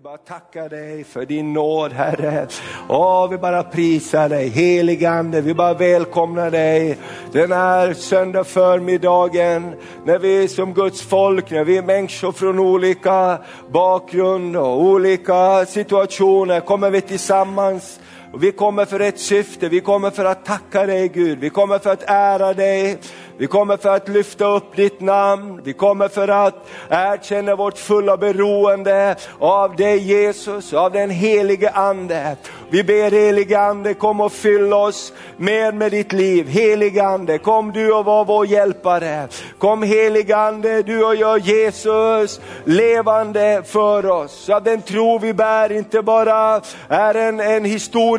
Vi bara tackar dig för din nåd Herre. Åh, vi bara prisar dig, heligande, vi bara välkomnar dig den här söndag förmiddagen när vi som Guds folk, när vi är människor från olika bakgrund och olika situationer kommer vi tillsammans och vi kommer för ett syfte, vi kommer för att tacka dig Gud, vi kommer för att ära dig, vi kommer för att lyfta upp ditt namn, vi kommer för att erkänna vårt fulla beroende av dig Jesus, av den helige Ande. Vi ber helige Ande kom och fyll oss mer med ditt liv. Helige Ande, kom du och var vår hjälpare. Kom helige Ande, du och gör Jesus levande för oss. Så att den tro vi bär inte bara är en, en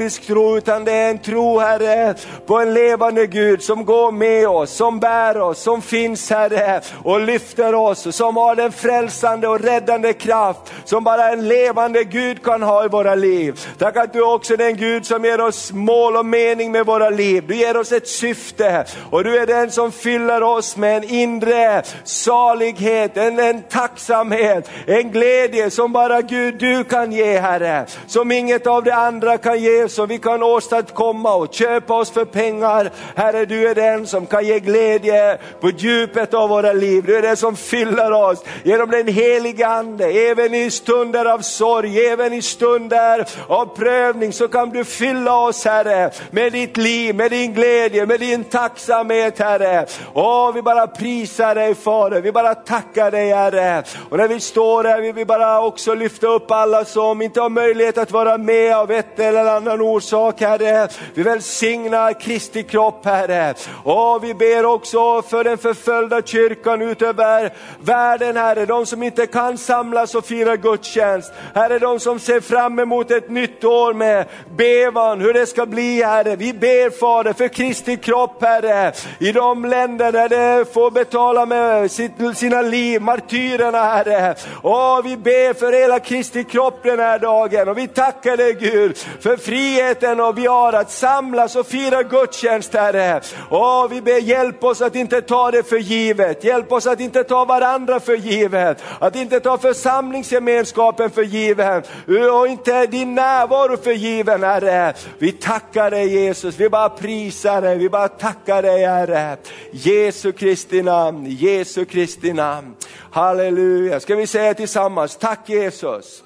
historisk tro, utan det är en tro Herre på en levande Gud som går med oss, som bär oss, som finns Herre och lyfter oss, som har den frälsande och räddande kraft som bara en levande Gud kan ha i våra liv. Tack att du också är den Gud som ger oss mål och mening med våra liv. Du ger oss ett syfte och du är den som fyller oss med en inre salighet, en, en tacksamhet, en glädje som bara Gud du kan ge Herre. Som inget av det andra kan ge, som vi kan åstadkomma och köpa oss för pengar. Herre du är den som kan ge glädje på djupet av våra liv. Du är den som fyller oss genom den heliga Ande, även i stunder av sorg, även i stunder av prövning så kan du fylla oss Herre med ditt liv, med din glädje, med din tacksamhet Herre. Åh, vi bara prisar dig Fader, vi bara tackar dig Herre. Och när vi står här vill vi bara också lyfta upp alla som inte har möjlighet att vara med av ett eller annan orsak Herre. Vi välsignar Kristi kropp Herre. Och vi ber också för den förföljda kyrkan utöver världen Herre, de som inte kan samlas och fira gudstjänst. Herre, de som ser fram emot ett nytt år med bevan, hur det ska bli Herre. Vi ber Fader för Kristi kropp Herre, i de länder där de får betala med sina liv, martyrerna Herre. Åh, vi ber för hela Kristi kropp den här dagen och vi tackar dig Gud för friheten och vi har att samlas och fira gudstjänst Herre. Åh, vi ber hjälp oss att inte ta det för givet, hjälp oss att inte ta varandra för givet, att inte ta församlingsgemenskapen för givet och inte din närvaro för given Herre. Vi tackar dig Jesus, vi bara prisar dig, vi bara tackar dig Herre. Jesu Kristi namn, Jesu Kristi namn. Halleluja, ska vi säga tillsammans, tack Jesus.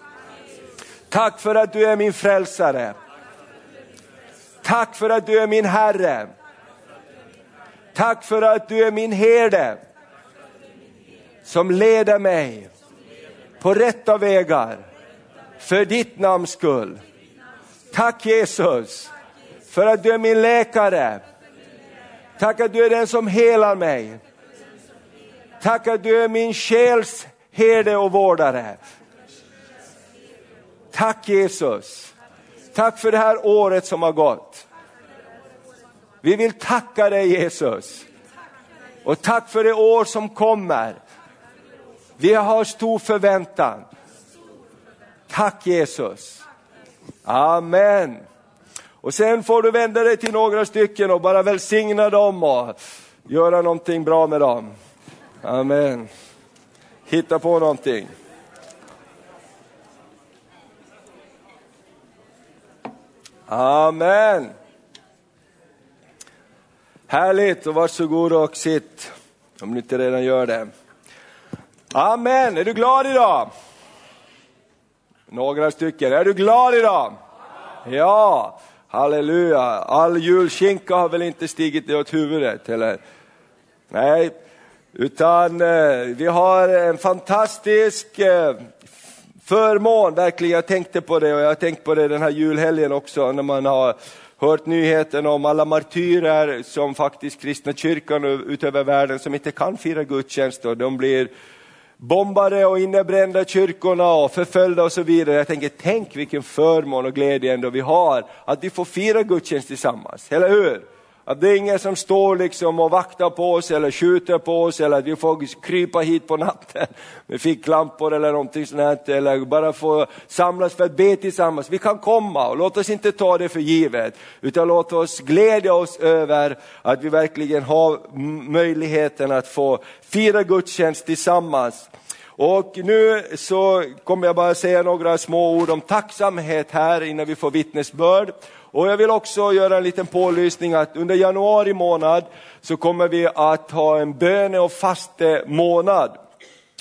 Tack för att du är min frälsare. Tack för att du är min Herre. Tack för att du är min herde som leder mig på rätta vägar för ditt namns skull. Tack Jesus för att du är min läkare. Tack att du är den som helar mig. Tack att du är min själs herde och vårdare. Tack Jesus. Tack för det här året som har gått. Vi vill tacka dig Jesus. Och tack för det år som kommer. Vi har stor förväntan. Tack Jesus. Amen. Och sen får du vända dig till några stycken och bara välsigna dem och göra någonting bra med dem. Amen. Hitta på någonting. Amen. Härligt och varsågod och sitt om ni inte redan gör det. Amen, är du glad idag? Några stycken, är du glad idag? Ja, halleluja. All julskinka har väl inte stigit dig åt huvudet, eller? Nej, utan eh, vi har en fantastisk eh, förmån, verkligen. Jag tänkte på det och jag har tänkt på det den här julhelgen också när man har hört nyheten om alla martyrer som faktiskt kristna kyrkan utöver världen som inte kan fira gudstjänst och de blir bombade och innebrända kyrkorna och förföljda och så vidare. Jag tänker, tänk vilken förmån och glädje ändå vi har att vi får fira gudstjänst tillsammans, eller hur? Att det är ingen som står liksom och vaktar på oss eller skjuter på oss eller att vi får krypa hit på natten med ficklampor eller någonting sånt eller bara få samlas för att be tillsammans. Vi kan komma och låt oss inte ta det för givet utan låt oss glädja oss över att vi verkligen har möjligheten att få fira gudstjänst tillsammans. Och nu så kommer jag bara säga några små ord om tacksamhet här innan vi får vittnesbörd. Och jag vill också göra en liten pålysning att under januari månad så kommer vi att ha en böne och faste månad.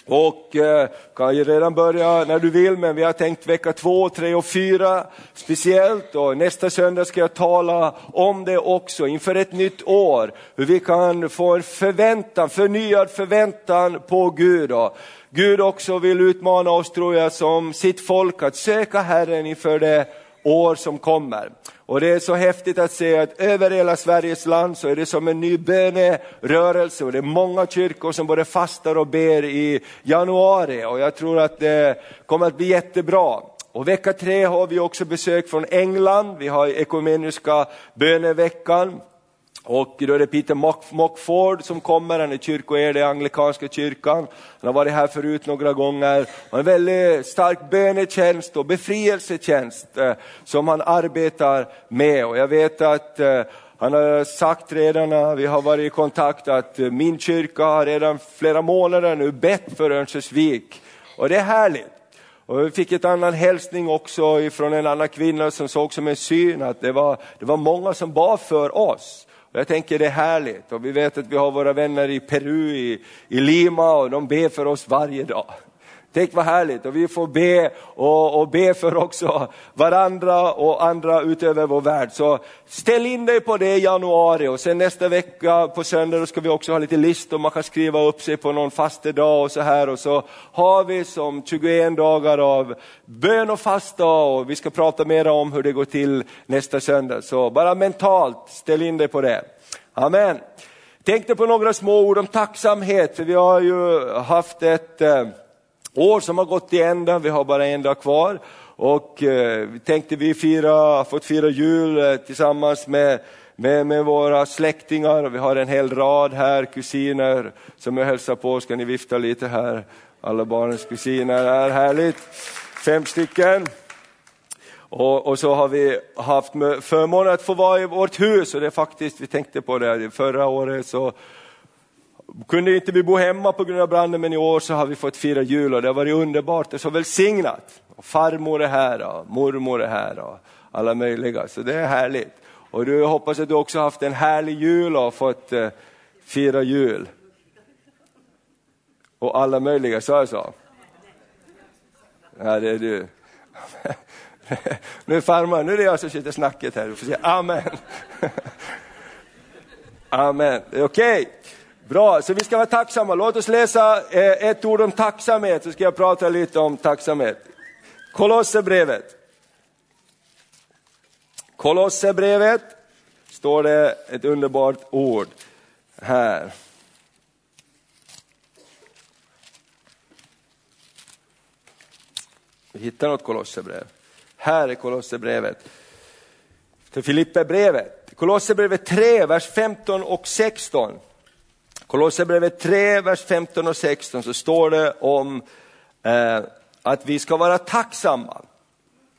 Och eh, kan ju redan börja när du vill, men vi har tänkt vecka två, tre och fyra speciellt. Och nästa söndag ska jag tala om det också inför ett nytt år. Hur vi kan få en förväntan, förnyad förväntan på Gud. Och Gud också vill utmana oss tror jag som sitt folk att söka Herren inför det år som kommer. Och det är så häftigt att se att över hela Sveriges land så är det som en ny bönerörelse och det är många kyrkor som både fastar och ber i januari och jag tror att det kommer att bli jättebra. Och vecka tre har vi också besök från England, vi har ekumeniska böneveckan. Och då är det Peter Mockford som kommer, han är kyrkoherde i anglikanska kyrkan. Han har varit här förut några gånger. Han har en väldigt stark bönetjänst och befrielsetjänst eh, som han arbetar med. Och jag vet att eh, han har sagt redan när vi har varit i kontakt att eh, min kyrka har redan flera månader nu bett för Örnsköldsvik. Och det är härligt. Och vi fick ett annan hälsning också från en annan kvinna som såg som en syn att det var, det var många som bad för oss. Jag tänker det är härligt och vi vet att vi har våra vänner i Peru, i, i Lima och de ber för oss varje dag. Tänk vad härligt och vi får be och, och be för också varandra och andra utöver vår värld. Så ställ in dig på det i januari och sen nästa vecka på söndag ska vi också ha lite listor, man kan skriva upp sig på någon fastedag och så här och så har vi som 21 dagar av bön och fasta och vi ska prata mer om hur det går till nästa söndag. Så bara mentalt ställ in dig på det. Amen. Tänkte på några små ord om tacksamhet, för vi har ju haft ett eh, år som har gått till ända, vi har bara en dag kvar. Och eh, vi tänkte vi fira, fått fira jul eh, tillsammans med, med, med, våra släktingar. Vi har en hel rad här, kusiner som jag hälsar på. Ska ni vifta lite här? Alla barnens kusiner är härligt. Fem stycken. Och, och, så har vi haft förmånen att få vara i vårt hus och det är faktiskt, vi tänkte på det förra året så kunde inte vi bo hemma på grund av branden men i år så har vi fått fira jul och det har varit underbart och så välsignat. Och farmor är här och mormor är här och alla möjliga så det är härligt. Och du hoppas att du också haft en härlig jul och fått eh, fira jul. Och alla möjliga, sa jag så? Ja, det är du. nu farmor, nu är det jag som sitter snacket här. Du får säga amen. amen, det är okej. Okay. Bra, så vi ska vara tacksamma. Låt oss läsa eh, ett ord om tacksamhet, så ska jag prata lite om tacksamhet. Kolosserbrevet. Kolosserbrevet står det ett underbart ord här. Vi hittar något Kolosserbrev. Här är Kolosserbrevet. Till Filipperbrevet. Kolosserbrevet 3, vers 15 och 16. Kolosserbrevet 3, vers 15 och 16 så står det om eh, att vi ska vara tacksamma.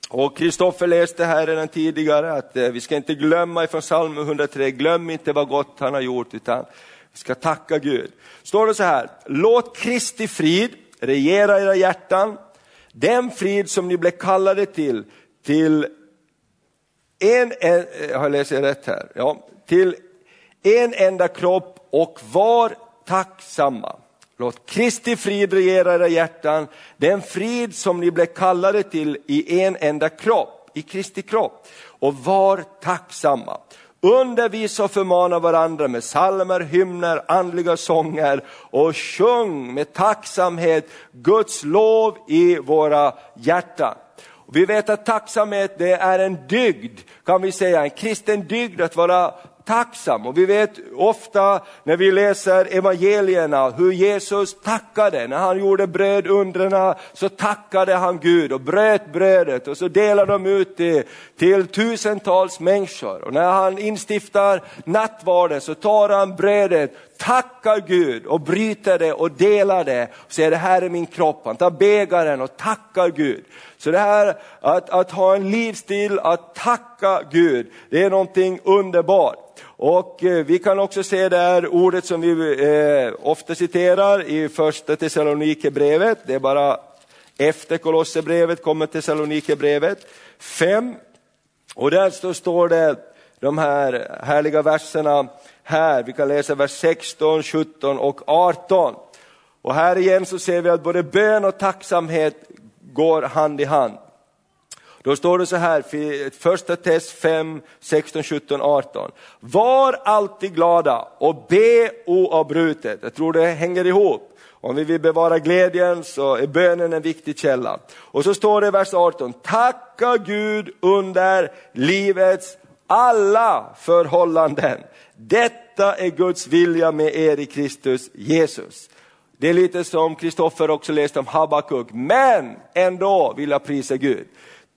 Och Kristoffer läste här redan tidigare att eh, vi ska inte glömma ifrån psalm 103, glöm inte vad gott han har gjort utan vi ska tacka Gud. Står det så här, låt Kristi frid regera era hjärtan, den frid som ni blev kallade till, till en, en eh, jag läst rätt här, ja, till en enda kropp och var tacksamma. Låt Kristi frid regera era hjärtan, den frid som ni blev kallade till i en enda kropp, i Kristi kropp. Och var tacksamma. Undervisa och förmana varandra med salmer, hymner, andliga sånger och sjung med tacksamhet Guds lov i våra hjärtan. Vi vet att tacksamhet det är en dygd, kan vi säga, en kristen dygd att vara tacksam. Och vi vet ofta när vi läser evangelierna hur Jesus tackade. När han gjorde brödundren så tackade han Gud och bröt brödet och så delade de ut det till tusentals människor. Och när han instiftar nattvarden så tar han brödet, tackar Gud och bryter det och delar det. Och säger det här är min kropp, han tar bägaren och tackar Gud. Så det här att, att ha en livsstil att tacka Gud, det är någonting underbart. Och eh, vi kan också se det här ordet som vi eh, ofta citerar i första Thessalonikerbrevet, det är bara efter Kolosserbrevet kommer Thessalonikerbrevet 5. Och där så står det de här härliga verserna här, vi kan läsa vers 16, 17 och 18. Och här igen så ser vi att både bön och tacksamhet går hand i hand. Då står det så här, första test 5, 16, 17, 18. Var alltid glada och be oavbrutet. Jag tror det hänger ihop. Om vi vill bevara glädjen så är bönen en viktig källa. Och så står det i vers 18, tacka Gud under livets alla förhållanden. Detta är Guds vilja med er i Kristus Jesus. Det är lite som Kristoffer också läste om Habakuk, men ändå vill jag prisa Gud.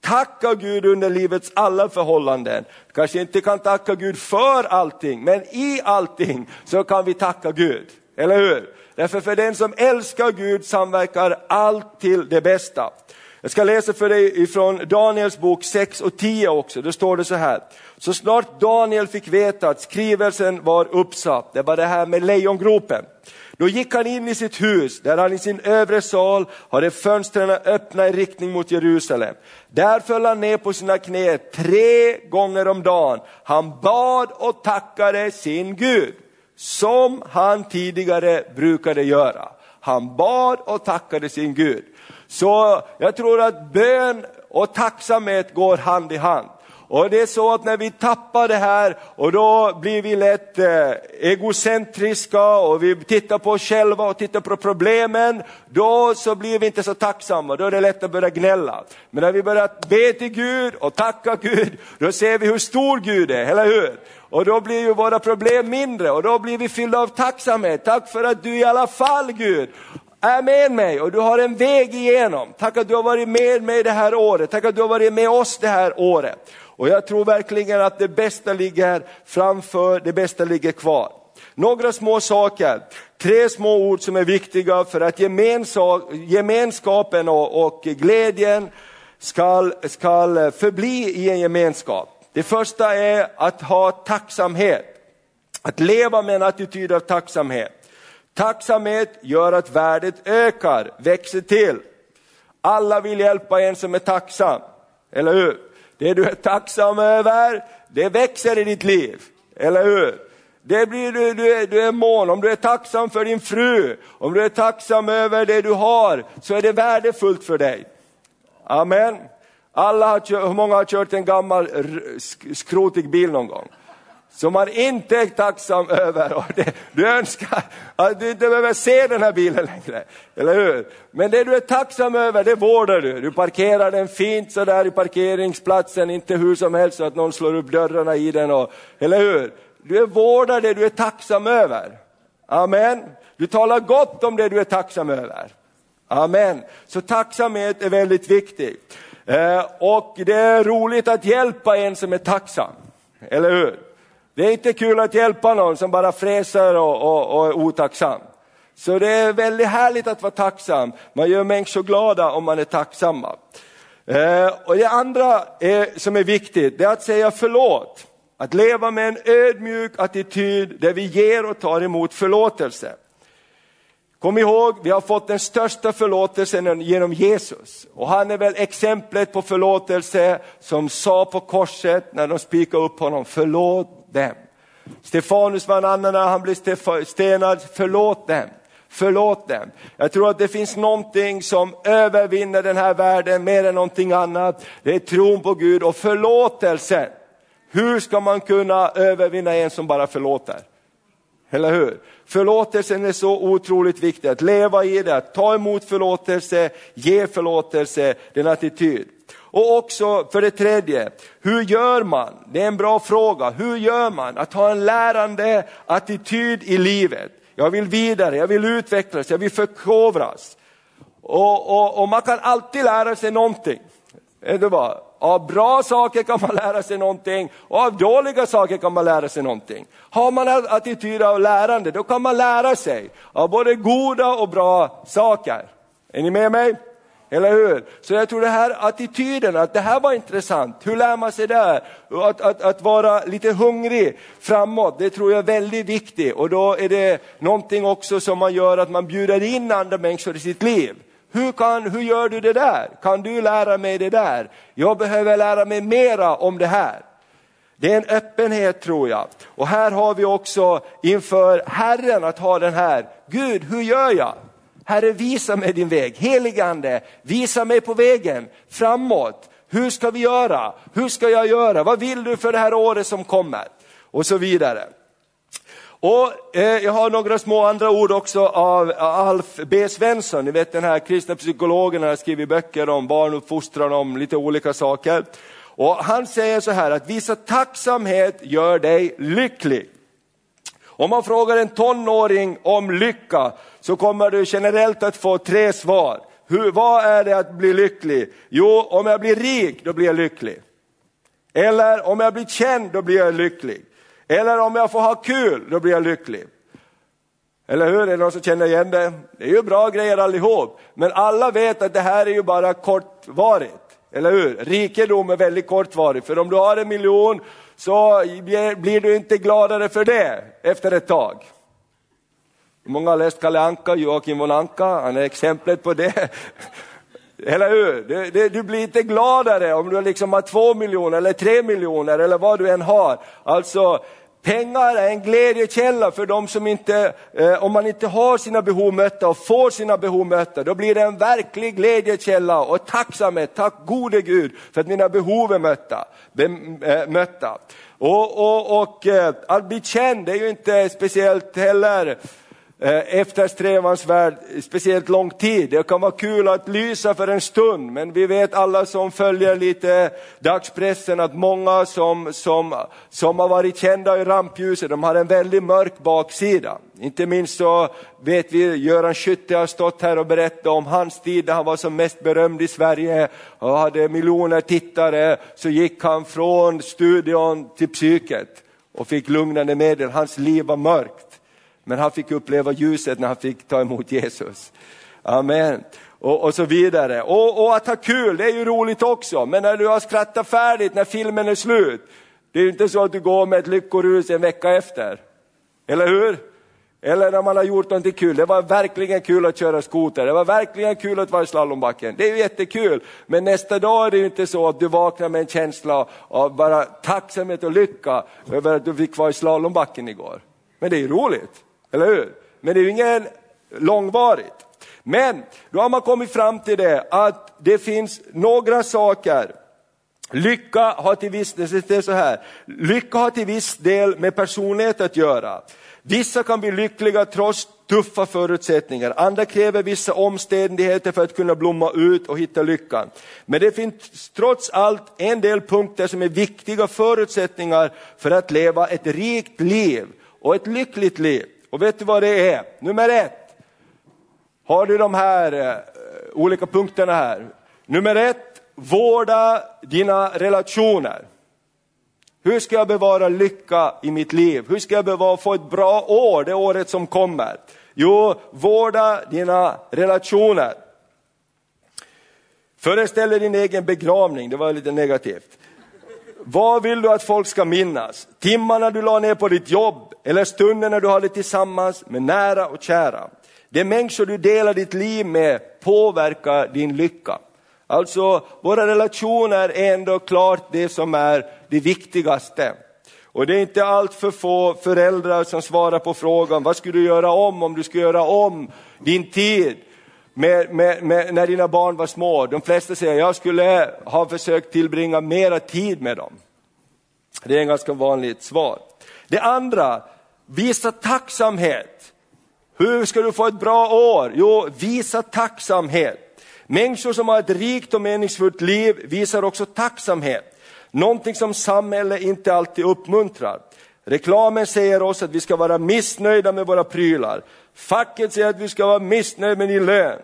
Tacka Gud under livets alla förhållanden. Kanske inte kan tacka Gud för allting, men i allting så kan vi tacka Gud. Eller hur? Därför för den som älskar Gud samverkar allt till det bästa. Jag ska läsa för dig ifrån Daniels bok 6 och 10 också, då står det så här. Så snart Daniel fick veta att skrivelsen var uppsatt, det var det här med lejongropen. Då gick han in i sitt hus där han i sin övre sal hade fönstren öppna i riktning mot Jerusalem. Där föll han ner på sina knä tre gånger om dagen. Han bad och tackade sin Gud som han tidigare brukade göra. Han bad och tackade sin Gud. Så jag tror att bön och tacksamhet går hand i hand. Och det är så att när vi tappar det här och då blir vi lätt eh, egocentriska och vi tittar på oss själva och tittar på problemen, då så blir vi inte så tacksamma, då är det lätt att börja gnälla. Men när vi börjar be till Gud och tacka Gud, då ser vi hur stor Gud är, eller hur? Och då blir ju våra problem mindre och då blir vi fyllda av tacksamhet. Tack för att du i alla fall Gud är med mig och du har en väg igenom. Tack att du har varit med mig det här året, tack att du har varit med oss det här året. Och jag tror verkligen att det bästa ligger framför, det bästa ligger kvar. Några små saker, tre små ord som är viktiga för att gemenskapen och, och glädjen ska, ska förbli i en gemenskap. Det första är att ha tacksamhet, att leva med en attityd av tacksamhet. Tacksamhet gör att värdet ökar, växer till. Alla vill hjälpa en som är tacksam, eller hur? Det du är tacksam över, det växer i ditt liv, eller hur? Det blir du, du, är, du är mån, om du är tacksam för din fru, om du är tacksam över det du har, så är det värdefullt för dig. Amen. Alla har hur många har kört en gammal skrotig bil någon gång? Som man inte är tacksam över. Och det, du önskar att du inte behöver se den här bilen längre, eller hur? Men det du är tacksam över, det vårdar du. Du parkerar den fint så där i parkeringsplatsen, inte hur som helst så att någon slår upp dörrarna i den, och, eller hur? Du är vårdar det du är tacksam över. Amen. Du talar gott om det du är tacksam över. Amen. Så tacksamhet är väldigt viktigt. Eh, och det är roligt att hjälpa en som är tacksam, eller hur? Det är inte kul att hjälpa någon som bara fräser och, och, och är otacksam. Så det är väldigt härligt att vara tacksam. Man gör människor glada om man är tacksamma. Eh, och det andra är, som är viktigt, det är att säga förlåt. Att leva med en ödmjuk attityd där vi ger och tar emot förlåtelse. Kom ihåg, vi har fått den största förlåtelsen genom Jesus. Och han är väl exemplet på förlåtelse som sa på korset när de spikade upp honom, förlåt dem. Stefanus var en annan när han blev stenad, förlåt dem. Förlåt dem. Jag tror att det finns någonting som övervinner den här världen mer än någonting annat. Det är tron på Gud och förlåtelsen. Hur ska man kunna övervinna en som bara förlåter? Eller hur? Förlåtelsen är så otroligt viktig, att leva i det, att ta emot förlåtelse, ge förlåtelse, den attityd. Och också för det tredje, hur gör man? Det är en bra fråga. Hur gör man? Att ha en lärande attityd i livet. Jag vill vidare, jag vill utvecklas, jag vill förkovras. Och, och, och man kan alltid lära sig någonting. Det var, av bra saker kan man lära sig någonting och av dåliga saker kan man lära sig någonting. Har man en attityd av lärande, då kan man lära sig av både goda och bra saker. Är ni med mig? Eller hur? Så jag tror det här attityden, att det här var intressant, hur lär man sig det? Att, att, att vara lite hungrig framåt, det tror jag är väldigt viktigt och då är det någonting också som man gör att man bjuder in andra människor i sitt liv. Hur, kan, hur gör du det där? Kan du lära mig det där? Jag behöver lära mig mera om det här. Det är en öppenhet tror jag. Och här har vi också inför Herren att ha den här, Gud hur gör jag? Herre visa mig din väg, heligande, visa mig på vägen framåt. Hur ska vi göra? Hur ska jag göra? Vad vill du för det här året som kommer? Och så vidare. Och eh, jag har några små andra ord också av Alf B Svensson, ni vet den här kristna psykologen, han har skrivit böcker om barnuppfostran, om lite olika saker. Och han säger så här att visa tacksamhet gör dig lycklig. Om man frågar en tonåring om lycka så kommer du generellt att få tre svar. Hur, vad är det att bli lycklig? Jo, om jag blir rik, då blir jag lycklig. Eller om jag blir känd, då blir jag lycklig. Eller om jag får ha kul, då blir jag lycklig. Eller hur? Är det någon som känner igen det? Det är ju bra grejer allihop. Men alla vet att det här är ju bara kortvarigt. Eller hur? Rikedom är väldigt kortvarigt. För om du har en miljon så blir du inte gladare för det efter ett tag. Många har läst Kalle Anka, Joakim von Anka, han är exemplet på det. Eller hur? Du, du, blir inte gladare om du liksom har två miljoner eller tre miljoner eller vad du än har. Alltså Pengar är en glädjekälla för de som inte, eh, om man inte har sina behov mötta och får sina behov mötta, då blir det en verklig glädjekälla och tacksamhet. Tack gode Gud för att mina behov är mötta. Be, eh, mötta. Och, och, och eh, att bli känd är ju inte speciellt heller Eh, eftersträvansvärd speciellt lång tid. Det kan vara kul att lysa för en stund, men vi vet alla som följer lite dagspressen att många som, som, som har varit kända i rampljuset, de har en väldigt mörk baksida. Inte minst så vet vi, Göran Skytte har stått här och berättat om hans tid när han var som mest berömd i Sverige och hade miljoner tittare, så gick han från studion till psyket och fick lugnande medel. Hans liv var mörkt. Men han fick uppleva ljuset när han fick ta emot Jesus. Amen. Och, och så vidare. Och, och, att ha kul, det är ju roligt också. Men när du har skrattat färdigt, när filmen är slut, det är ju inte så att du går med ett lyckorus en vecka efter. Eller hur? Eller när man har gjort någonting kul. Det var verkligen kul att köra skoter, det var verkligen kul att vara i slalombacken. Det är ju jättekul. Men nästa dag är det ju inte så att du vaknar med en känsla av bara tacksamhet och lycka över att du fick vara i slalombacken igår. Men det är ju roligt. Eller hur? Men det är ju ingen långvarigt. Men då har man kommit fram till det att det finns några saker Lycka har till viss, det är så här, lycka har till viss del med personlighet att göra. Vissa kan bli lyckliga trots tuffa förutsättningar, andra kräver vissa omständigheter för att kunna blomma ut och hitta lyckan. Men det finns trots allt en del punkter som är viktiga förutsättningar för att leva ett rikt liv och ett lyckligt liv. Och vet du vad det är? Nummer ett. Har du de här eh, olika punkterna här? Nummer ett, vårda dina relationer. Hur ska jag bevara lycka i mitt liv? Hur ska jag bevara, få ett bra år, det året som kommer? Jo, vårda dina relationer. Föreställ dig din egen begravning, det var lite negativt. Vad vill du att folk ska minnas? Timmarna du la ner på ditt jobb eller stunden när du hade tillsammans med nära och kära. De människor du delar ditt liv med påverkar din lycka. Alltså våra relationer är ändå klart det som är det viktigaste. Och det är inte allt för få föräldrar som svarar på frågan, vad skulle du göra om om du skulle göra om din tid med, med, med, när dina barn var små. De flesta säger, jag skulle ha försökt tillbringa mera tid med dem. Det är en ganska vanligt svar. Det andra, visa tacksamhet. Hur ska du få ett bra år? Jo, visa tacksamhet. Människor som har ett rikt och meningsfullt liv visar också tacksamhet. Någonting som samhället inte alltid uppmuntrar. Reklamen säger oss att vi ska vara missnöjda med våra prylar. Facket säger att vi ska vara missnöjda med din lön.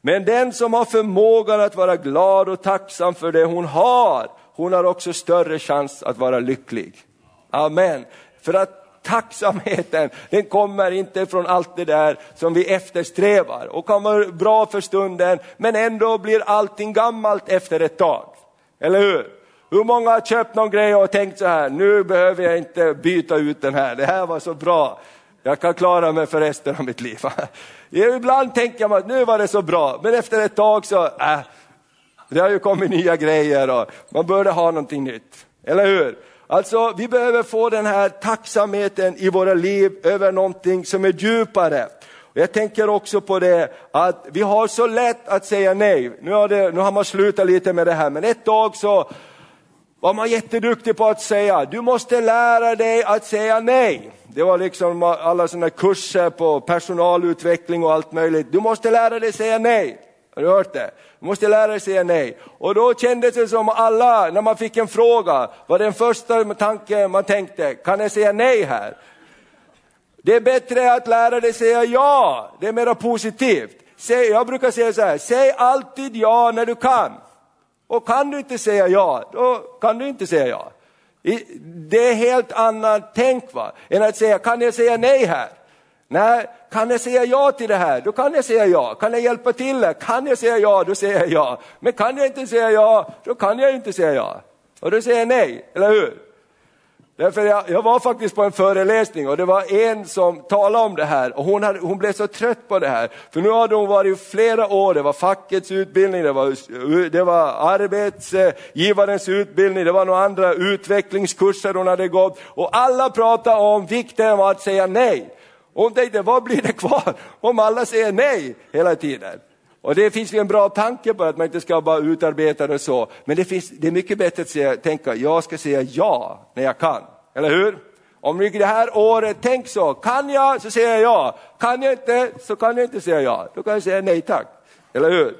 Men den som har förmågan att vara glad och tacksam för det hon har, hon har också större chans att vara lycklig. Amen. För att tacksamheten, den kommer inte från allt det där som vi eftersträvar och kan vara bra för stunden, men ändå blir allting gammalt efter ett tag. Eller hur? Hur många har köpt någon grej och tänkt så här, nu behöver jag inte byta ut den här, det här var så bra, jag kan klara mig för resten av mitt liv. Ibland tänker man att nu var det så bra, men efter ett tag så, äh, det har ju kommit nya grejer och man borde ha någonting nytt. Eller hur? Alltså vi behöver få den här tacksamheten i våra liv över någonting som är djupare. Jag tänker också på det att vi har så lätt att säga nej. Nu har, det, nu har man slutat lite med det här, men ett tag så var man jätteduktig på att säga, du måste lära dig att säga nej. Det var liksom alla sådana kurser på personalutveckling och allt möjligt. Du måste lära dig säga nej. Har du hört det? Du måste lära dig säga nej. Och då kändes det som alla, när man fick en fråga, var den första tanken man tänkte, kan jag säga nej här? Det är bättre att lära dig säga ja, det är mera positivt. Jag brukar säga så här, säg alltid ja när du kan. Och kan du inte säga ja, då kan du inte säga ja. Det är helt annat tänk va, än att säga, kan jag säga nej här? Nej, kan jag säga ja till det här, då kan jag säga ja. Kan jag hjälpa till här? kan jag säga ja, då säger jag ja. Men kan jag inte säga ja, då kan jag inte säga ja. Och då säger jag nej, eller hur? Därför jag, jag, var faktiskt på en föreläsning och det var en som talade om det här och hon, hade, hon blev så trött på det här. För nu hade hon varit i flera år, det var fackets utbildning, det var, det var arbetsgivarens utbildning, det var några andra utvecklingskurser hon hade gått och alla pratade om vikten av att säga nej. Och hon tänkte, vad blir det kvar om alla säger nej hela tiden? Och det finns ju en bra tanke på att man inte ska bara utarbeta det så, men det, finns, det är mycket bättre att säga, tänka, jag ska säga ja när jag kan, eller hur? Om det här året, tänk så, kan jag så säger jag ja, kan jag inte så kan jag inte säga ja, då kan jag säga nej tack, eller hur?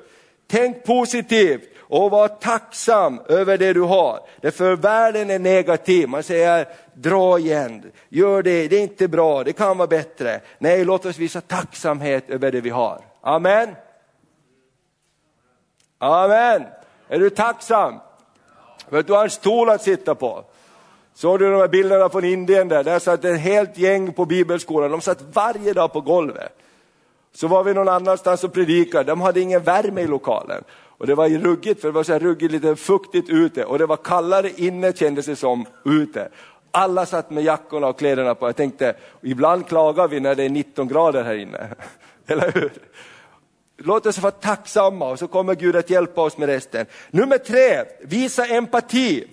Tänk positivt och var tacksam över det du har. Därför världen är negativ, man säger dra igen, gör det, det är inte bra, det kan vara bättre. Nej, låt oss visa tacksamhet över det vi har. Amen. Amen. Är du tacksam? För att du har en stol att sitta på. Såg du de här bilderna från Indien där? Där satt ett helt gäng på bibelskolan, de satt varje dag på golvet. Så var vi någon annanstans och predikade, de hade ingen värme i lokalen. Och det var ruggigt, för det var så här ruggigt, lite fuktigt ute och det var kallare inne kändes det som ute. Alla satt med jackorna och kläderna på. Jag tänkte, ibland klagar vi när det är 19 grader här inne. Eller hur? Låt oss vara tacksamma och så kommer Gud att hjälpa oss med resten. Nummer tre, visa empati.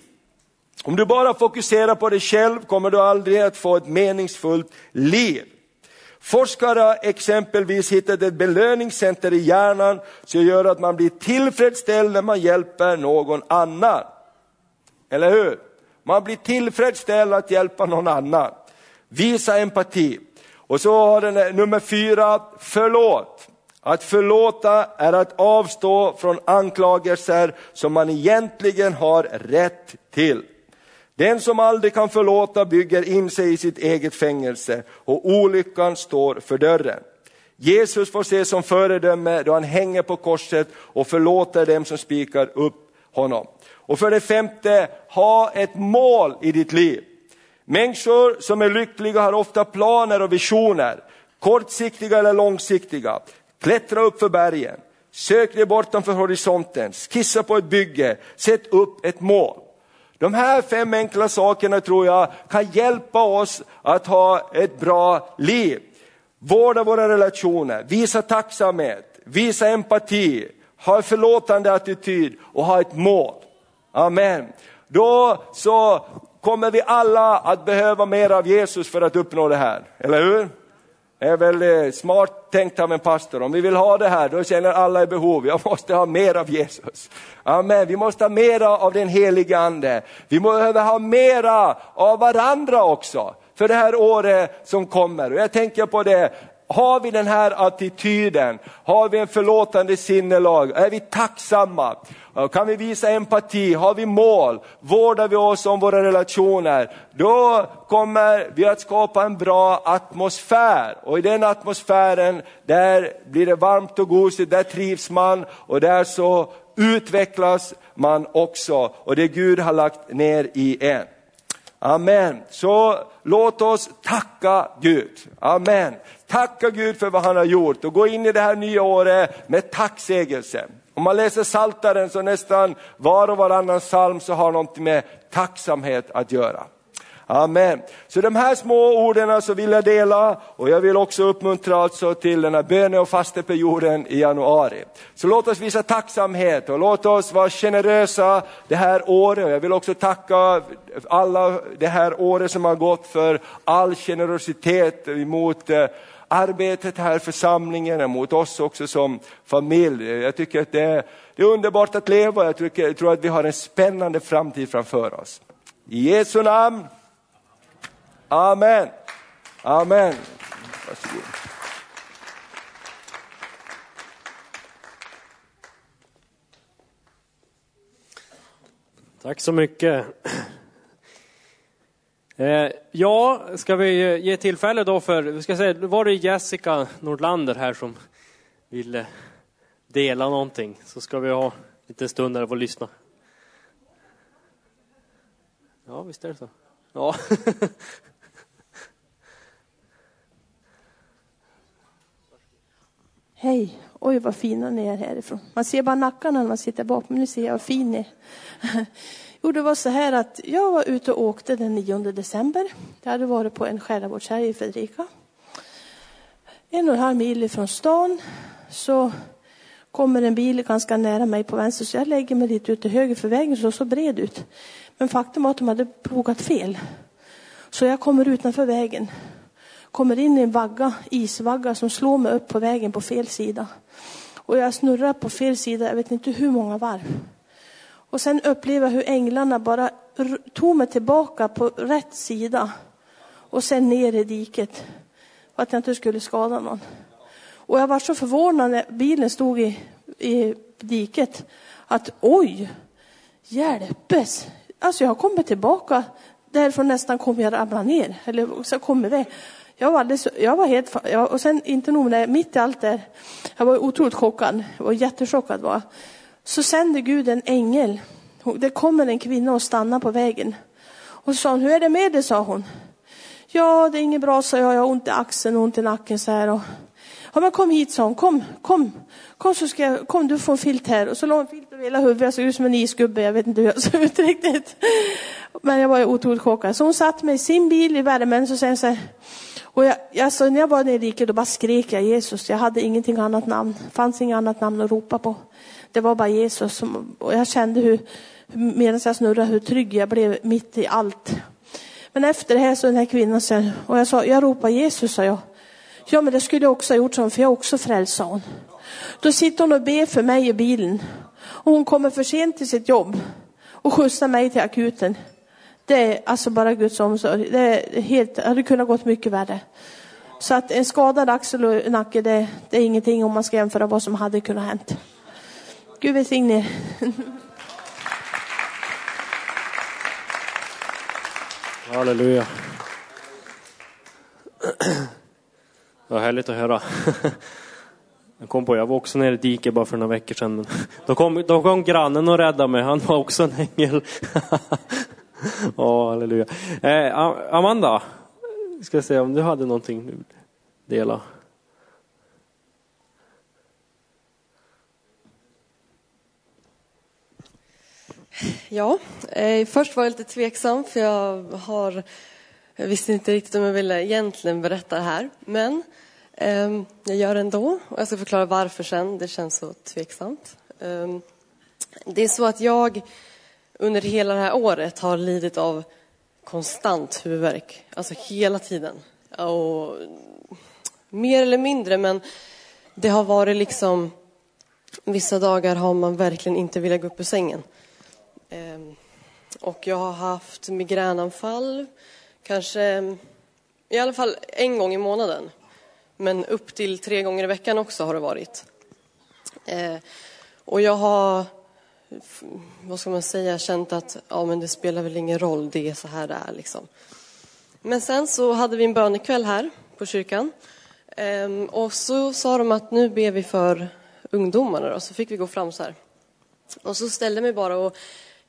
Om du bara fokuserar på dig själv kommer du aldrig att få ett meningsfullt liv. Forskare har exempelvis hittat ett belöningscenter i hjärnan som gör att man blir tillfredsställd när man hjälper någon annan. Eller hur? Man blir tillfredsställd att hjälpa någon annan. Visa empati. Och så har den nummer fyra, förlåt. Att förlåta är att avstå från anklagelser som man egentligen har rätt till. Den som aldrig kan förlåta bygger in sig i sitt eget fängelse och olyckan står för dörren. Jesus får ses som föredöme då han hänger på korset och förlåter dem som spikar upp honom. Och för det femte, ha ett mål i ditt liv. Människor som är lyckliga har ofta planer och visioner, kortsiktiga eller långsiktiga. Klättra upp för bergen, sök dig bortanför horisonten, skissa på ett bygge, sätt upp ett mål. De här fem enkla sakerna tror jag kan hjälpa oss att ha ett bra liv. Vårda våra relationer, visa tacksamhet, visa empati, ha en förlåtande attityd och ha ett mål. Amen. Då så kommer vi alla att behöva mer av Jesus för att uppnå det här, eller hur? Det är väl eh, smart tänkt av en pastor. Om vi vill ha det här, då känner alla i behov. Jag måste ha mer av Jesus. Amen. Vi måste ha mera av den helige ande. Vi behöver ha mera av varandra också för det här året som kommer. Och jag tänker på det, har vi den här attityden, har vi en förlåtande sinnelag, är vi tacksamma, kan vi visa empati, har vi mål, vårdar vi oss om våra relationer, då kommer vi att skapa en bra atmosfär. Och i den atmosfären, där blir det varmt och gosigt, där trivs man och där så utvecklas man också. Och det Gud har lagt ner i en. Amen. Så låt oss tacka Gud. Amen. Tacka Gud för vad han har gjort och gå in i det här nya året med tacksägelse. Om man läser Saltaren så nästan var och varannan psalm så har något med tacksamhet att göra. Amen. Så de här små orden så vill jag dela och jag vill också uppmuntra alltså till den här böne och fasteperioden i januari. Så låt oss visa tacksamhet och låt oss vara generösa det här året. Jag vill också tacka alla det här året som har gått för all generositet emot eh, arbetet här i församlingen, mot oss också som familj. Jag tycker att det är, det är underbart att leva, jag, tycker, jag tror att vi har en spännande framtid framför oss. I Jesu namn. Amen. Amen. Varsågod. Tack så mycket. Eh, ja, ska vi eh, ge tillfälle då för, vi ska säga, var det Jessica Nordlander här som ville dela någonting, så ska vi ha lite stund där och lyssna. Ja, visst är det så. Ja. Hej! Oj, vad fina ni är härifrån. Man ser bara nackarna när man sitter bakom, men nu ser jag vad fin ni är. Jo, det var så här att jag var ute och åkte den 9 december. Jag hade varit på en själavårdshelg i Fredrika. En och en halv mil ifrån stan så kommer en bil ganska nära mig på vänster, så jag lägger mig lite ut till höger för vägen såg så bred ut. Men faktum var att de hade plogat fel. Så jag kommer utanför vägen kommer in i en vagga, isvagga som slår mig upp på vägen på fel sida. Och jag snurrar på fel sida, jag vet inte hur många varv. Och sen uppleva hur änglarna bara tog mig tillbaka på rätt sida och sen ner i diket. För att jag inte skulle skada någon. Och jag var så förvånad när bilen stod i, i diket att oj, hjälpes. Alltså jag har kommit tillbaka därifrån nästan kom jag ramla ner. Eller så kom iväg. Jag var, alldeles, jag var helt, jag, och sen inte nog med det, mitt i allt det, jag var otroligt chockad, jag var jättechockad var så sänder Gud en ängel. Det kommer en kvinna och stannar på vägen. Och så sa hon, hur är det med dig, sa hon. Ja, det är inget bra, sa jag, jag har ont i axeln och ont i nacken så här. Och, ja, men kom hit, sa hon, kom, kom, kom så ska jag, kom du får en filt här. Och så la hon filt över hela huvudet, jag såg ut som en isgubbe, jag vet inte hur jag såg ut riktigt. Men jag var otroligt chockad. Så hon satt mig i sin bil i värmen, så säger hon så här, och jag, alltså, när jag var nere i riket då bara skrek jag Jesus. Jag hade ingenting annat namn. Fanns inget annat namn att ropa på. Det var bara Jesus. Som, och jag kände hur, medan jag snurrade, hur trygg jag blev mitt i allt. Men efter det här så den här kvinnan sen, och jag sa, jag ropar Jesus, sa jag. Ja, men det skulle jag också ha gjort, för jag är också frälst, sa hon. Då sitter hon och ber för mig i bilen. Och hon kommer för sent till sitt jobb och skjutsar mig till akuten. Det är alltså bara Guds omsorg. Det är helt, hade kunnat gått mycket värre. Så att en skadad axel och nacke, det, det är ingenting om man ska jämföra vad som hade kunnat hänt. Gud välsigne er. Halleluja. Det var härligt att höra. Jag kom på, jag var också nere i diket bara för några veckor sedan. Men då, kom, då kom grannen och räddade mig, han var också en ängel. Ja, halleluja. Eh, Amanda, ska se om du hade någonting du dela. Ja, eh, först var jag lite tveksam för jag har jag visste inte riktigt om jag ville egentligen berätta det här, men eh, jag gör det ändå och jag ska förklara varför sen. Det känns så tveksamt. Eh, det är så att jag under hela det här året har lidit av konstant huvudvärk. Alltså hela tiden. Och mer eller mindre, men det har varit liksom... Vissa dagar har man verkligen inte velat gå upp ur sängen. Ehm, och jag har haft migränanfall, kanske i alla fall en gång i månaden. Men upp till tre gånger i veckan också har det varit. Ehm, och jag har, vad ska man säga, känt att ja, men det spelar väl ingen roll, det är så här det är. Liksom. Men sen så hade vi en bönekväll här på kyrkan. Ehm, och så sa de att nu ber vi för ungdomarna då, så fick vi gå fram så här. Och så ställde jag mig bara och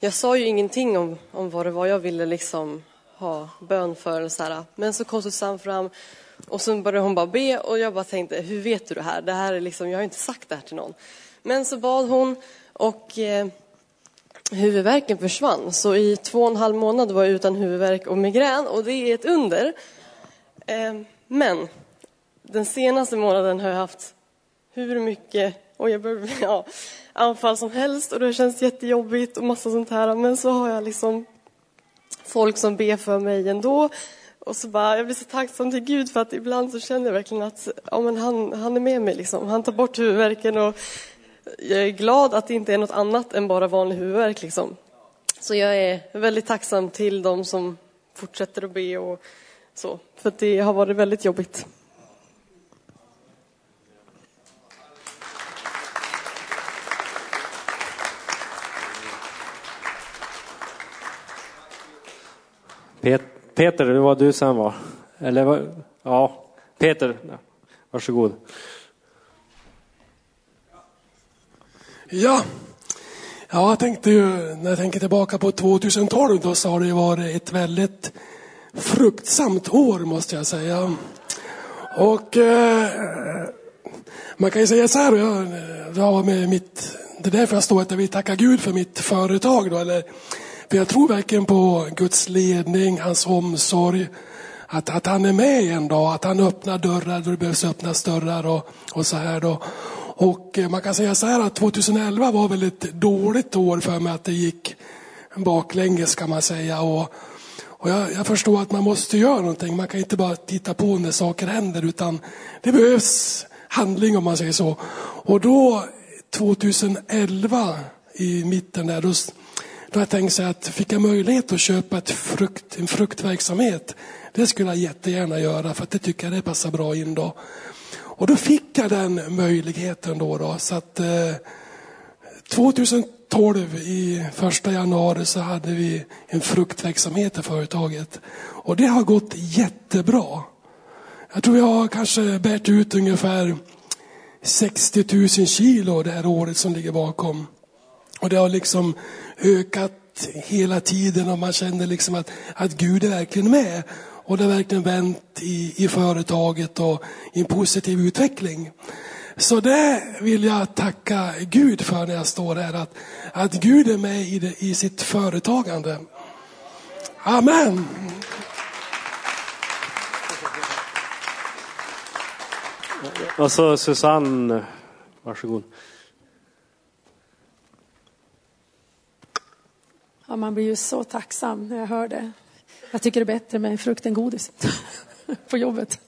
jag sa ju ingenting om, om vad det var jag ville liksom ha bön för. Eller så här. Men så kom Susanne fram och så började hon bara be och jag bara tänkte, hur vet du det här? Det här är liksom, jag har inte sagt det här till någon. Men så bad hon och eh, huvudvärken försvann. Så i två och en halv månad var jag utan huvudvärk och migrän och det är ett under. Eh, men den senaste månaden har jag haft hur mycket och jag börjar, ja, anfall som helst och det känns jättejobbigt och massa sånt här. Men så har jag liksom folk som ber för mig ändå. Och så bara, jag blir så tacksam till Gud för att ibland så känner jag verkligen att ja, men han, han är med mig. Liksom. Han tar bort huvudvärken och jag är glad att det inte är något annat än bara vanlig huvudvärk. Liksom. Så jag är väldigt tacksam till de som fortsätter att be och så. För det har varit väldigt jobbigt. Peter, det var du sen var. Eller ja, Peter, varsågod. Ja, ja jag tänkte ju, när jag tänker tillbaka på 2012 då så har det ju varit ett väldigt fruktsamt år måste jag säga. Och eh, man kan ju säga så här, jag, jag med mitt, det är därför jag står att jag vill tacka Gud för mitt företag då, eller för jag tror verkligen på Guds ledning, hans omsorg. Att, att han är med en dag, att han öppnar dörrar då det behövs öppnas dörrar och, och så här då. Och eh, man kan säga så här att 2011 var väl ett dåligt år för mig att det gick baklänges kan man säga. Och, och jag, jag, förstår att man måste göra någonting. Man kan inte bara titta på när saker händer utan det behövs handling om man säger så. Och då 2011 i mitten där, då, då har jag tänkt sig att fick jag möjlighet att köpa ett frukt, en fruktverksamhet, det skulle jag jättegärna göra för att det tycker jag det passar bra in då. Och då fick jag den möjligheten då. då så att eh, 2012 i första januari så hade vi en fruktverksamhet i företaget. Och det har gått jättebra. Jag tror jag har kanske bärt ut ungefär 60 000 kilo det här året som ligger bakom. Och det har liksom ökat hela tiden och man känner liksom att, att Gud är verkligen med. Och det har verkligen vänt i, i företaget och i en positiv utveckling. Så det vill jag tacka Gud för när jag står här. Att, att Gud är med i, det, i sitt företagande. Amen. Och så Susanne, varsågod. Ja, man blir ju så tacksam när jag hör det. Jag tycker det är bättre med frukt än godis på jobbet.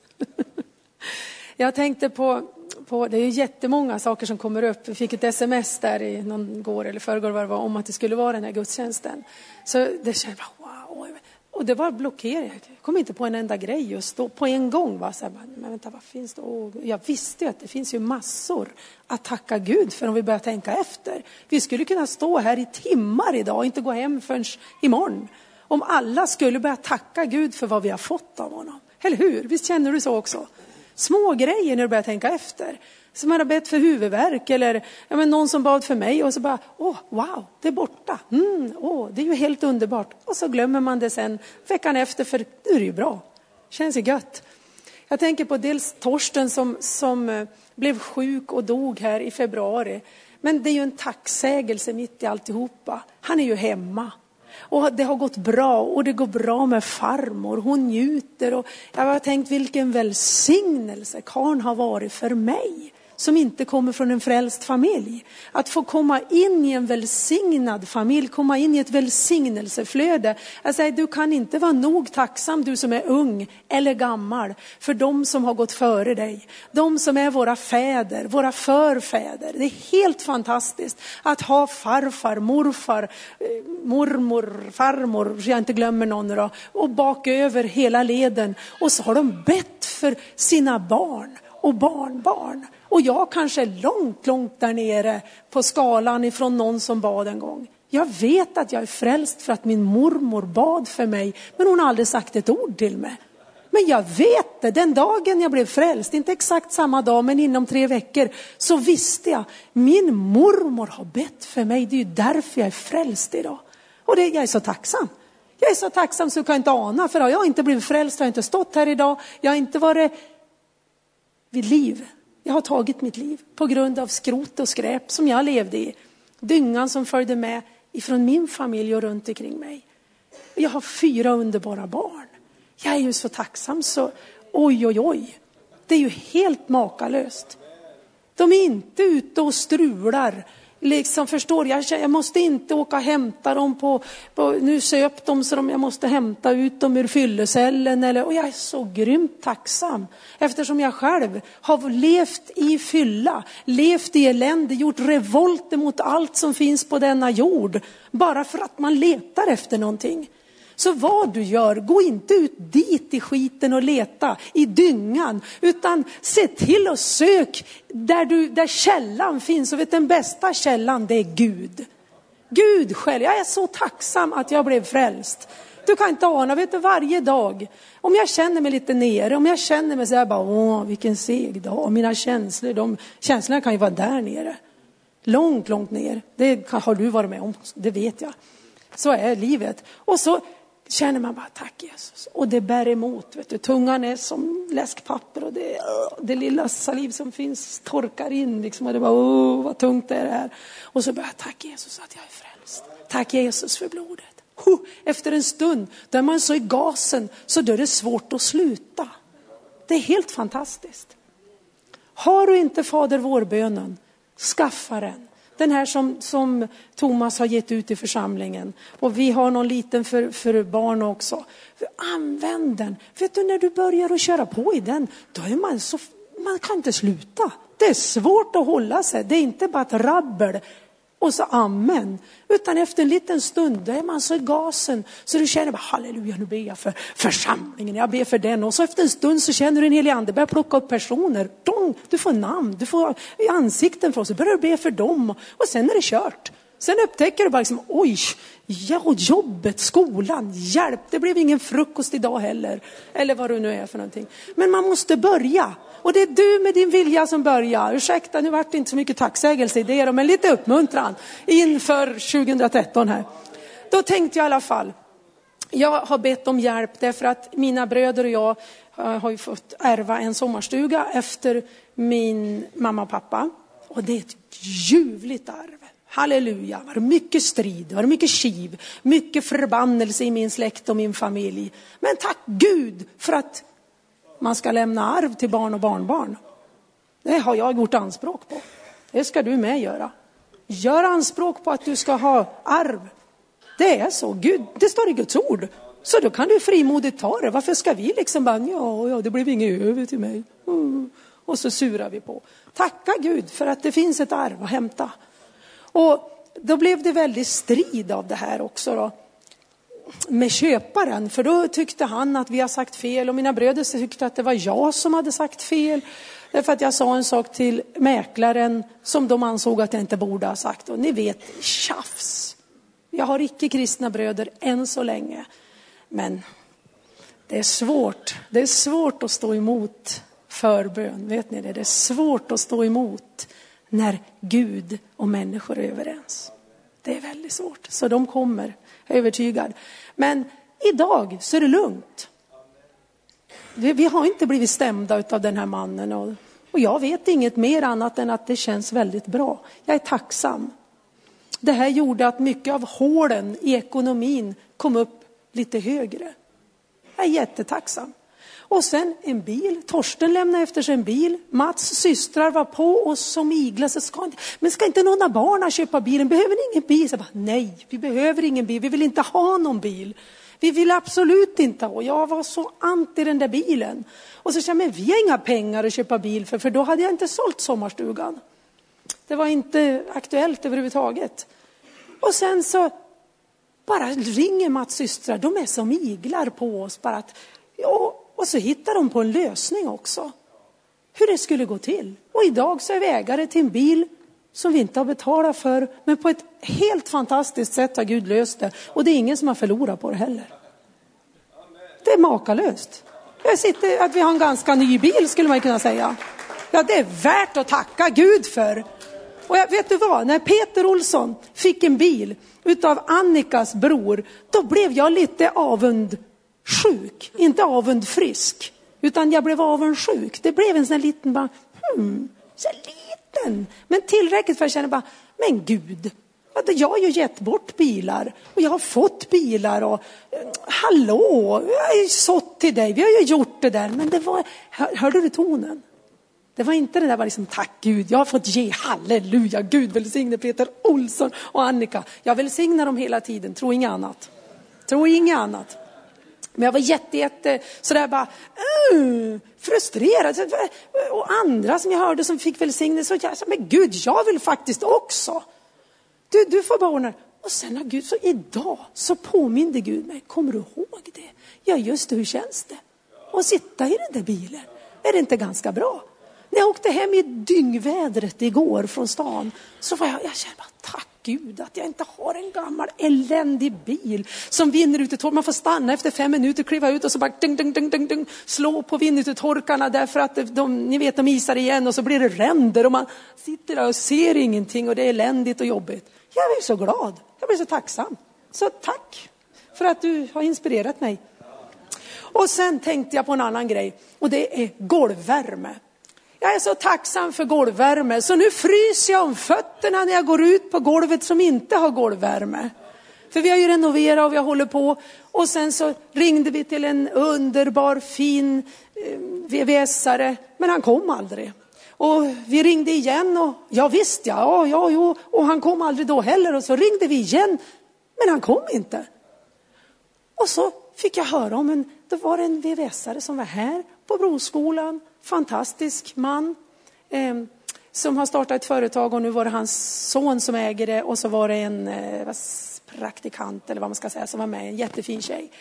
Jag tänkte på, på, det är jättemånga saker som kommer upp. Vi fick ett sms där i någon går eller förrgår vad det var om att det skulle vara den här gudstjänsten. Så det kändes bara wow. Och det var blockerat. Jag kom inte på en enda grej just då, på en gång. Va? Så jag bara, men vänta, vad finns det? Och jag visste ju att det finns ju massor att tacka Gud för om vi börjar tänka efter. Vi skulle kunna stå här i timmar idag och inte gå hem förrän imorgon. Om alla skulle börja tacka Gud för vad vi har fått av honom. Eller hur? Visst känner du så också? Små grejer när du börjar tänka efter. Som man har bett för huvudvärk eller ja, men någon som bad för mig och så bara, åh, wow, det är borta. Mm, åh, det är ju helt underbart. Och så glömmer man det sen veckan efter för nu är det ju bra. Känns ju gött. Jag tänker på dels Torsten som, som eh, blev sjuk och dog här i februari. Men det är ju en tacksägelse mitt i alltihopa. Han är ju hemma. Och det har gått bra och det går bra med farmor. Hon njuter och jag har tänkt vilken välsignelse karln har varit för mig som inte kommer från en frälst familj. Att få komma in i en välsignad familj, komma in i ett välsignelseflöde. Jag säger, du kan inte vara nog tacksam du som är ung eller gammal för de som har gått före dig. De som är våra fäder, våra förfäder. Det är helt fantastiskt att ha farfar, morfar, eh, mormor, farmor, så jag inte glömmer någon då, och baköver hela leden. Och så har de bett för sina barn och barnbarn. Och jag kanske är långt, långt där nere på skalan ifrån någon som bad en gång. Jag vet att jag är frälst för att min mormor bad för mig, men hon har aldrig sagt ett ord till mig. Men jag vet det, den dagen jag blev frälst, inte exakt samma dag men inom tre veckor, så visste jag, min mormor har bett för mig, det är ju därför jag är frälst idag. Och det, jag är så tacksam. Jag är så tacksam så du kan inte ana, för har jag inte blivit frälst har jag inte stått här idag, jag har inte varit vid liv. Jag har tagit mitt liv på grund av skrot och skräp som jag levde i. Dyngan som följde med ifrån min familj och runt omkring mig. Jag har fyra underbara barn. Jag är ju så tacksam så oj, oj, oj. Det är ju helt makalöst. De är inte ute och strular liksom förstår, jag, jag måste inte åka och hämta dem på, på nu söp de så de, jag måste hämta ut dem ur fyllecellen eller, och jag är så grymt tacksam eftersom jag själv har levt i fylla, levt i elände, gjort revolter mot allt som finns på denna jord bara för att man letar efter någonting. Så vad du gör, gå inte ut dit i skiten och leta i dyngan, utan se till och sök där, du, där källan finns. Och vet den bästa källan, det är Gud. Gud själv. Jag är så tacksam att jag blev frälst. Du kan inte ana, vet du, varje dag. Om jag känner mig lite nere, om jag känner mig så här bara, åh, vilken seg dag. Mina känslor, de, känslorna kan ju vara där nere. Långt, långt ner. Det har du varit med om, det vet jag. Så är livet. Och så känner man bara tack Jesus. Och det bär emot. Vet du. Tungan är som läskpapper och det, det lilla saliv som finns torkar in. Liksom, och det bara, åh vad tungt det är det här. Och så bara, tack Jesus att jag är frälst. Tack Jesus för blodet. Efter en stund, där man så i gasen, så då är det svårt att sluta. Det är helt fantastiskt. Har du inte Fader vår-bönen, skaffa den. Den här som, som Thomas har gett ut i församlingen. Och vi har någon liten för, för barn också. Använd den. Vet du när du börjar att köra på i den, då är man så, man kan inte sluta. Det är svårt att hålla sig. Det är inte bara ett rabbel och så amen. Utan efter en liten stund, då är man så i gasen så du känner bara halleluja, nu ber jag för församlingen, jag ber för den. Och så efter en stund så känner du en helig ande börjar plocka upp personer. Dong, du får namn, du får ansikten för oss, så börjar du be för dem. Och sen är det kört. Sen upptäcker du bara liksom, oj, ja, jobbet, skolan, hjälp, det blev ingen frukost idag heller. Eller vad det nu är för någonting. Men man måste börja. Och det är du med din vilja som börjar. Ursäkta, nu vart det inte så mycket tacksägelse i det, men lite uppmuntran inför 2013 här. Då tänkte jag i alla fall, jag har bett om hjälp därför att mina bröder och jag eh, har ju fått ärva en sommarstuga efter min mamma och pappa. Och det är ett ljuvligt arv. Halleluja, det mycket strid, det mycket kiv, mycket förbannelse i min släkt och min familj. Men tack Gud för att man ska lämna arv till barn och barnbarn. Det har jag gjort anspråk på. Det ska du med göra. Gör anspråk på att du ska ha arv. Det är så. Gud, det står i Guds ord. Så då kan du frimodigt ta det. Varför ska vi liksom bara, ja, ja det blev inget över till mig. Mm. Och så surar vi på. Tacka Gud för att det finns ett arv att hämta. Och då blev det väldigt strid av det här också. Då med köparen, för då tyckte han att vi har sagt fel och mina bröder tyckte att det var jag som hade sagt fel. Därför att jag sa en sak till mäklaren som de ansåg att jag inte borde ha sagt. Och ni vet, tjafs. Jag har icke kristna bröder än så länge. Men det är svårt. Det är svårt att stå emot förbön. Vet ni det? Det är svårt att stå emot när Gud och människor är överens. Det är väldigt svårt. Så de kommer övertygad. Men idag så är det lugnt. Vi har inte blivit stämda av den här mannen och, och jag vet inget mer annat än att det känns väldigt bra. Jag är tacksam. Det här gjorde att mycket av hålen i ekonomin kom upp lite högre. Jag är jättetacksam. Och sen en bil. Torsten lämnade efter sig en bil. Mats systrar var på oss som iglar. Så ska inte, men ska inte någon av barnen köpa bilen? Behöver ni ingen bil? Så bara, Nej, vi behöver ingen bil. Vi vill inte ha någon bil. Vi vill absolut inte ha. Jag var så anti den där bilen. Och så sa jag, men vi har inga pengar att köpa bil för, för då hade jag inte sålt sommarstugan. Det var inte aktuellt överhuvudtaget. Och sen så bara ringer Mats systrar, de är som iglar på oss. Bara att, ja, och så hittar de på en lösning också. hur det skulle gå till. Och idag så är vi ägare till en bil som vi inte har betalat för, men på ett helt fantastiskt sätt har Gud löst det. Och det är ingen som har förlorat på det heller. Det är makalöst. Jag sitter, att vi har en ganska ny bil skulle man kunna säga. Ja, det är värt att tacka Gud för. Och jag, vet du vad, när Peter Olsson fick en bil utav Annikas bror, då blev jag lite Sjuk, Inte avundfrisk, utan jag blev avundsjuk. Det blev en sån här liten, bara, hmm, så liten. Men tillräckligt för att känna bara, men Gud, jag har ju gett bort bilar och jag har fått bilar och eh, hallå, jag har ju sått till dig, vi har ju gjort det där. Men det var, hörde du tonen? Det var inte det där var liksom tack Gud, jag har fått ge halleluja, Gud välsigne Peter Olsson och Annika. Jag välsignar dem hela tiden, tro inget annat. Tro inget annat. Men jag var jätte, jätte sådär bara uh, frustrerad. Och andra som jag hörde som fick välsignelse, jag sa, men Gud, jag vill faktiskt också. Du, du får bara ordna Och sen har Gud, så idag så påminde Gud mig, kommer du ihåg det? Ja, just det, hur känns det? Att sitta i den där bilen, är det inte ganska bra? När jag åkte hem i dyngvädret igår från stan så var jag, jag kände bara tack Gud att jag inte har en gammal eländig bil som vinner Man får stanna efter fem minuter, kliva ut och så bara ding, ding, ding, ding, ding, slå på vindrutetorkarna därför att de, ni vet, de isar igen och så blir det ränder och man sitter där och ser ingenting och det är eländigt och jobbigt. Jag blir så glad, jag blir så tacksam. Så tack för att du har inspirerat mig. Och sen tänkte jag på en annan grej och det är golvvärme. Jag är så tacksam för golvvärme så nu fryser jag om fötterna när jag går ut på golvet som inte har golvvärme. För vi har ju renoverat och vi har hållit på. Och sen så ringde vi till en underbar fin eh, VVS-are, men han kom aldrig. Och vi ringde igen och ja visst ja, ja, ja, jo. och han kom aldrig då heller. Och så ringde vi igen, men han kom inte. Och så fick jag höra om en, det var en VVS-are som var här på Broskolan fantastisk man eh, som har startat ett företag och nu var det hans son som äger det och så var det en eh, praktikant eller vad man ska säga som var med, en jättefin tjej.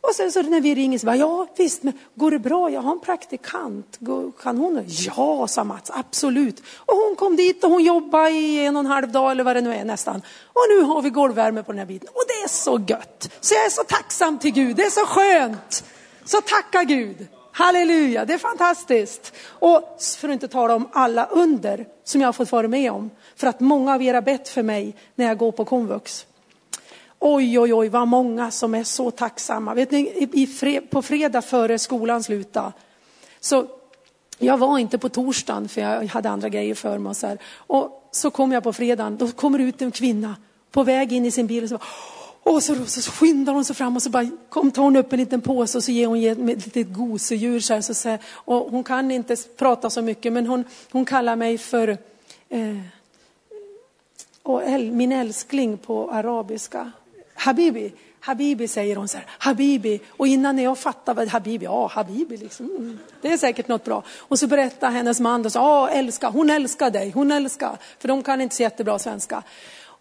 Och sen så när vi ringer så bara, ja visst, men går det bra? Jag har en praktikant. Kan hon? Ja, sa Mats, absolut. Och hon kom dit och hon jobbade i en och en halv dag eller vad det nu är nästan. Och nu har vi golvvärme på den här biten. Och det är så gött. Så jag är så tacksam till Gud. Det är så skönt. Så tacka Gud. Halleluja, det är fantastiskt. Och för att inte tala om alla under som jag har fått vara med om. För att många av er har bett för mig när jag går på komvux. Oj, oj, oj, vad många som är så tacksamma. Vet ni, i fred, på fredag före skolan slutade, så jag var inte på torsdagen för jag hade andra grejer för mig. Och så, här. och så kom jag på fredagen, då kommer ut en kvinna på väg in i sin bil och så bara, och så, så, skyndar hon sig fram och så bara, kom, tar hon upp en liten påse och så ger hon ett litet gosedjur. Så här, så, här, och hon kan inte prata så mycket men hon, hon kallar mig för eh, och äl, min älskling på arabiska. Habibi. Habibi säger hon så här, Habibi. Och innan jag fattar vad Habibi, ja Habibi liksom, mm, det är säkert något bra. Och så berättar hennes man, då, så, ja älska, hon älskar dig, hon älskar. För de kan inte så jättebra svenska.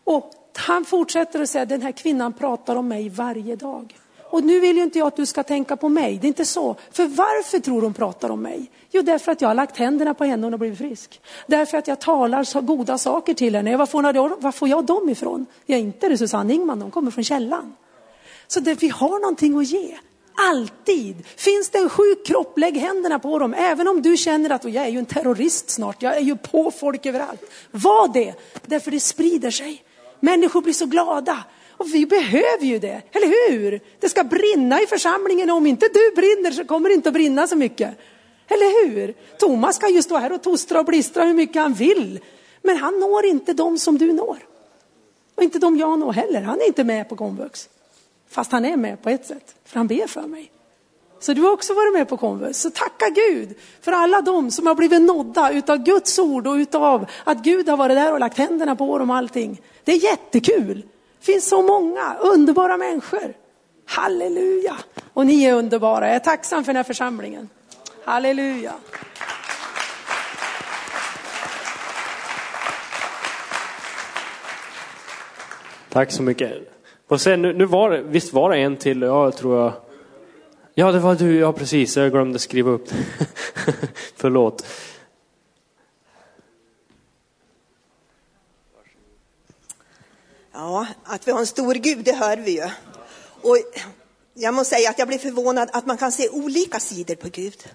Och han fortsätter att säga, den här kvinnan pratar om mig varje dag. Och nu vill ju inte jag att du ska tänka på mig, det är inte så. För varför tror hon pratar om mig? Jo, därför att jag har lagt händerna på henne och hon har blivit frisk. Därför att jag talar så goda saker till henne. Var får, jag, var får jag dem ifrån? Ja, inte det Susanne Ingman, de kommer från källan. Så det, vi har någonting att ge. Alltid. Finns det en sjuk kropp, lägg händerna på dem. Även om du känner att jag är ju en terrorist snart, jag är ju på folk överallt. Var det, därför det sprider sig. Människor blir så glada. Och vi behöver ju det, eller hur? Det ska brinna i församlingen. och Om inte du brinner så kommer det inte att brinna så mycket. Eller hur? Thomas kan ju stå här och tostra och blistra hur mycket han vill. Men han når inte dem som du når. Och inte de jag når heller. Han är inte med på komvux. Fast han är med på ett sätt, för han ber för mig. Så du har också varit med på komvux. Så tacka Gud för alla de som har blivit nådda utav Guds ord och utav att Gud har varit där och lagt händerna på dem och allting. Det är jättekul. Det finns så många underbara människor. Halleluja! Och ni är underbara. Jag är tacksam för den här församlingen. Halleluja! Tack så mycket. Och sen, nu var det, visst var det en till, jag tror jag Ja, det var du. Ja, precis. Jag glömde skriva upp det. Förlåt. Ja, att vi har en stor Gud, det hör vi ju. Och jag måste säga att jag blir förvånad att man kan se olika sidor på Gud.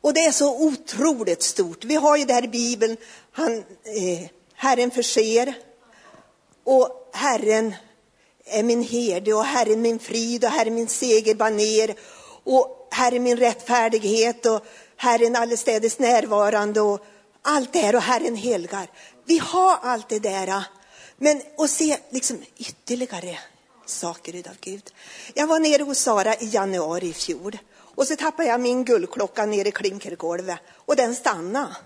Och det är så otroligt stort. Vi har ju det här i Bibeln, han, eh, Herren förser och Herren är min herde och Herren min frid och Herren min segerbaner och Herren min rättfärdighet och Herren allestädes närvarande och allt det här och Herren helgar. Vi har allt det där, men att se liksom ytterligare saker av Gud. Jag var nere hos Sara i januari i fjol och så tappade jag min guldklocka nere i klinkergolvet och den stannade.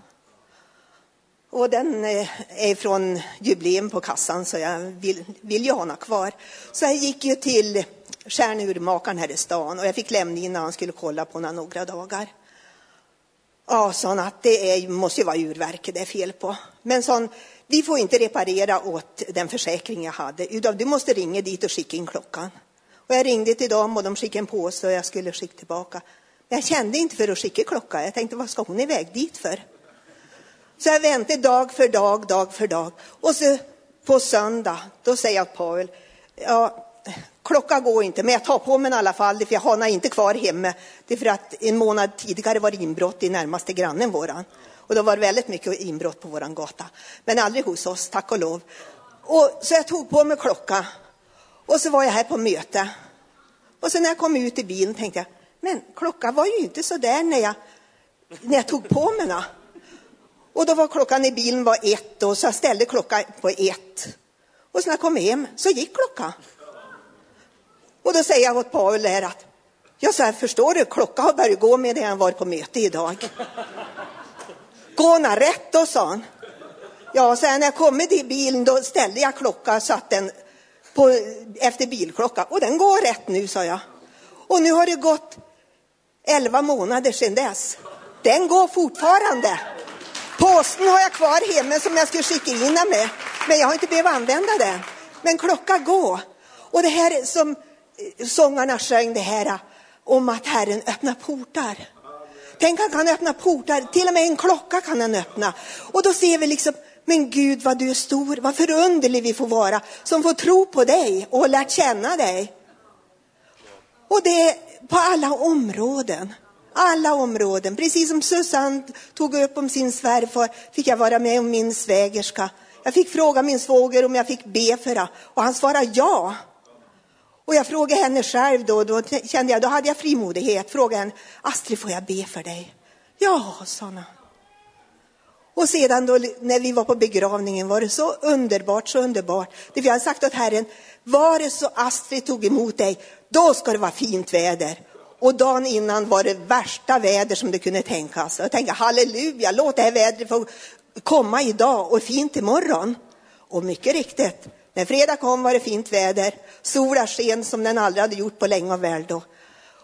Och den eh, är från jubileum på kassan så jag vill, vill ju ha den kvar. Så jag gick ju till stjärnurmakaren här i stan och jag fick lämna in när han skulle kolla på den några dagar. Ja, sa han, att det är, måste ju vara urverket det är fel på. Men sån, vi får inte reparera åt den försäkring jag hade, utan du måste ringa dit och skicka in klockan. Och jag ringde till dem och de skickade en påse och jag skulle skicka tillbaka. Men jag kände inte för att skicka klockan, Jag tänkte, vad ska hon iväg dit för? Så jag väntade dag för dag, dag för dag. Och så på söndag, då säger jag till Paul, ja, klockan går inte, men jag tar på mig i alla fall, för jag har inte kvar hemma. Det är för att en månad tidigare var det inbrott i närmaste grannen våran. Och då var det väldigt mycket inbrott på våran gata. Men aldrig hos oss, tack och lov. Och, så jag tog på mig klocka. Och så var jag här på möte. Och så när jag kom ut i bilen tänkte jag, men klockan var ju inte så där när jag, när jag tog på mig den. Och då var klockan i bilen var ett och så jag ställde klockan på ett. Och så när jag kom hem så gick klockan. Och då säger jag åt Paul där att, jag sa, förstår du, klockan har börjat gå med det han var på möte idag. Går den rätt då, sa han. Ja, så när jag kom till bilen då ställde jag klockan så att den på, efter bilklockan. Och den går rätt nu, sa jag. Och nu har det gått elva månader sedan dess. Den går fortfarande. Påsen har jag kvar hemma som jag skulle skicka in den med. Men jag har inte behövt använda den. Men klockan går. Och det här som eh, sångarna sjöng det här eh, om att Herren öppnar portar. Tänk han kan öppna portar, till och med en klocka kan han öppna. Och då ser vi liksom, men Gud vad du är stor, vad förunderlig vi får vara som får tro på dig och lärt känna dig. Och det är på alla områden. Alla områden. Precis som Susanne tog upp om sin svärfar fick jag vara med om min svägerska. Jag fick fråga min svåger om jag fick be för henne och han svarade ja. Och jag frågade henne själv då, då kände jag, då hade jag frimodighet. Frågade henne, Astrid får jag be för dig? Ja, sa hon. Och sedan då när vi var på begravningen var det så underbart, så underbart. Det vi hade sagt åt Herren, var det så Astrid tog emot dig, då ska det vara fint väder. Och dagen innan var det värsta väder som det kunde tänkas. Alltså, jag tänkte halleluja, låt det här vädret få komma idag och fint imorgon. Och mycket riktigt, när fredag kom var det fint väder. Solen sken som den aldrig hade gjort på länge och väl då.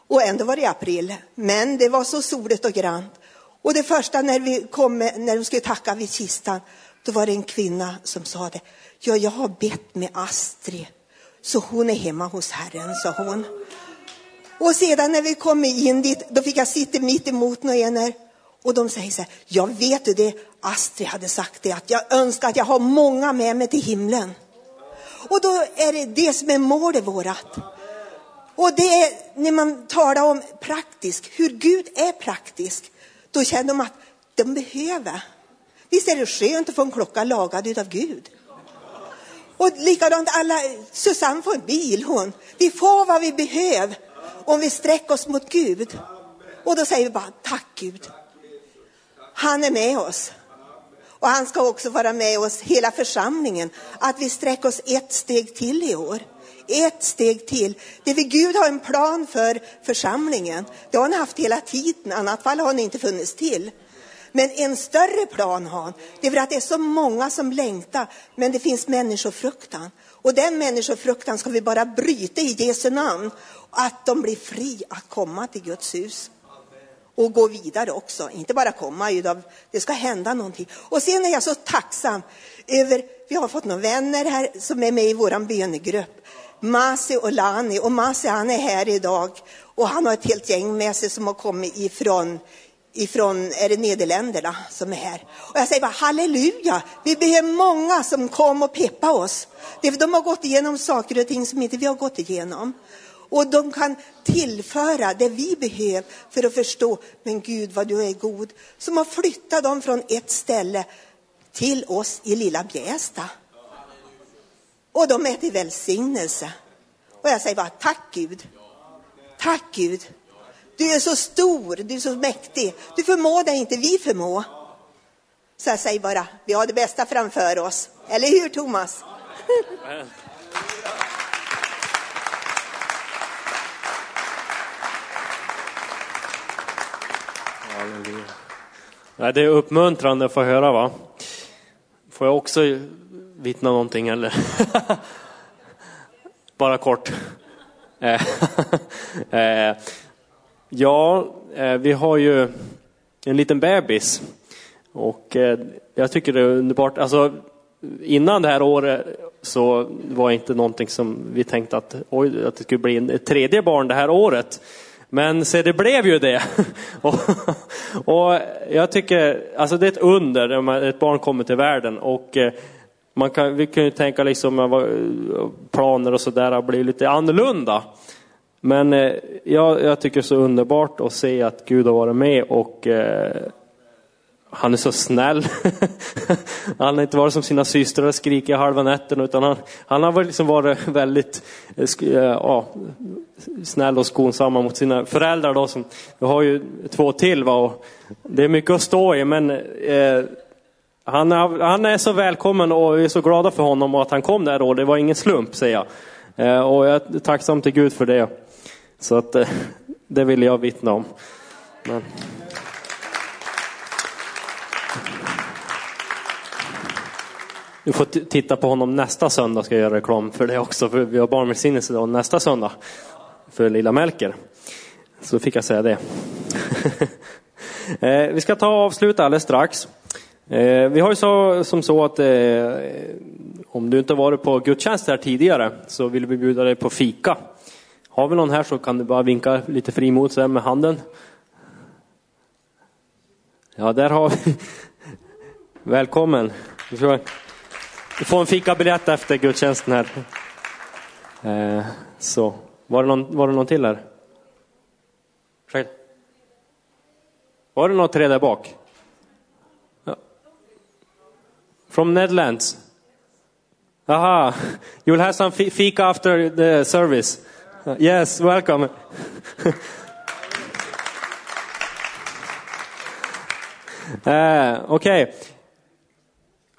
Och ändå var det april. Men det var så soligt och grant. Och det första när vi kom, när de skulle tacka vid kistan, då var det en kvinna som sa det. Ja, jag har bett med Astrid, så hon är hemma hos Herren, sa hon. Och sedan när vi kom in dit, då fick jag sitta mitt emot några och de säger så här, jag vet du det, Astrid hade sagt det, att jag önskar att jag har många med mig till himlen. Och då är det det som är målet vårat. Och det är när man talar om praktisk, hur Gud är praktisk, då känner de att de behöver. Visst är det skönt att få en klocka lagad av Gud? Och likadant alla, Susanne får en bil hon. Vi får vad vi behöver om vi sträcker oss mot Gud. Och då säger vi bara tack Gud. Han är med oss. Och han ska också vara med oss, hela församlingen, att vi sträcker oss ett steg till i år. Ett steg till. Det vill Gud ha en plan för församlingen. Det har han haft hela tiden, i annat fall har han inte funnits till. Men en större plan har han. Det är för att det är så många som längtar, men det finns människofruktan. Och den människofruktan ska vi bara bryta i Jesu namn. Att de blir fri att komma till Guds hus och gå vidare också. Inte bara komma, utan det ska hända någonting. Och sen är jag så tacksam över, vi har fått några vänner här som är med i vår bönegrupp. Masi och Lani. Och Masi han är här idag Och han har ett helt gäng med sig som har kommit ifrån, ifrån är det Nederländerna som är här. Och jag säger bara halleluja, vi behöver många som kom och peppa oss. De har gått igenom saker och ting som inte vi har gått igenom. Och de kan tillföra det vi behöver för att förstå, men Gud vad du är god. Som har flyttat dem från ett ställe till oss i lilla Bjästa. Och de är till välsignelse. Och jag säger bara tack Gud. Tack Gud. Du är så stor, du är så mäktig. Du förmår det inte vi förmår. Så jag säger bara, vi har det bästa framför oss. Eller hur Thomas? Nej, det är uppmuntrande att få höra va. Får jag också vittna någonting eller? Bara kort. Eh, eh, Ja, eh, vi har ju en liten bebis. Och eh, jag tycker det är underbart. Alltså, innan det här året så var det inte någonting som vi tänkte att, oj, att det skulle bli ett tredje barn det här året. Men se, det blev ju det. och, och, jag tycker, alltså det är ett under när ett barn kommer till världen. Och eh, man kan, vi kan ju tänka liksom planer och sådär blir lite annorlunda. Men eh, jag, jag, tycker det är så underbart att se att Gud har varit med och eh, han är så snäll. han har inte varit som sina systrar och skrikit halva nätterna. utan han, han har liksom varit väldigt eh, eh ja, snäll och skonsam mot sina föräldrar. Då, som, vi har ju två till va, och det är mycket att stå i men eh, han, är, han är så välkommen och vi är så glada för honom och att han kom där och det var ingen slump säger jag. Eh, och jag är tacksam till Gud för det. Så att eh, det vill jag vittna om. Men... Du får titta på honom nästa söndag ska jag göra reklam för det också. För vi har barnvälsignelse nästa söndag. För lilla Melker. Så fick jag säga det. Eh, vi ska ta och avsluta alldeles strax. Eh, vi har ju så, som så att om du inte varit på gudstjänst här tidigare så vill vi bjuda dig på fika. Har vi någon här så kan du bara vinka lite frimodigt med handen. Ja, där har vi. Välkommen. Du får en fikabiljett efter gudstjänsten här. Eh, så, var det, någon, var det någon till här? Var det något tre där bak? From Netherlands. Aha, you'll have some fika after the service. Yes, welcome. eh, Okej.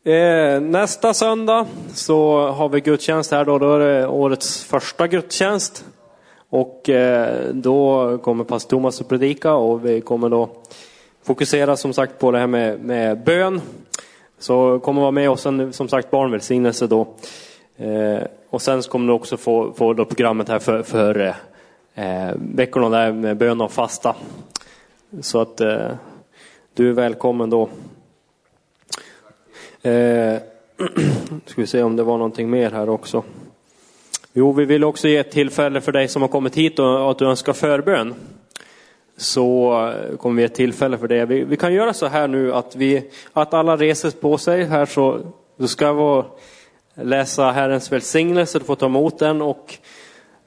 Okay. Eh, nästa söndag så har vi gudstjänst här då. Då är det årets första gudstjänst. Och eh, då kommer pastor Thomas att predika och vi kommer då fokusera som sagt på det här med, med bön. Så kommer vara med oss en, som sagt barnvälsignelse då. Eh, och sen kommer du också få, få då programmet här för, för eh, veckorna där med bön och fasta. Så att eh, du är välkommen då. Eh, ska vi se om det var någonting mer här också. Jo, vi vill också ge ett tillfälle för dig som har kommit hit och att du önskar förbön så eh, kommer vi ett tillfälle för det. Vi, vi, kan göra så här nu att, vi, att alla reser på sig här så, så ska vara läsa Herrens välsignelse, du får ta emot den och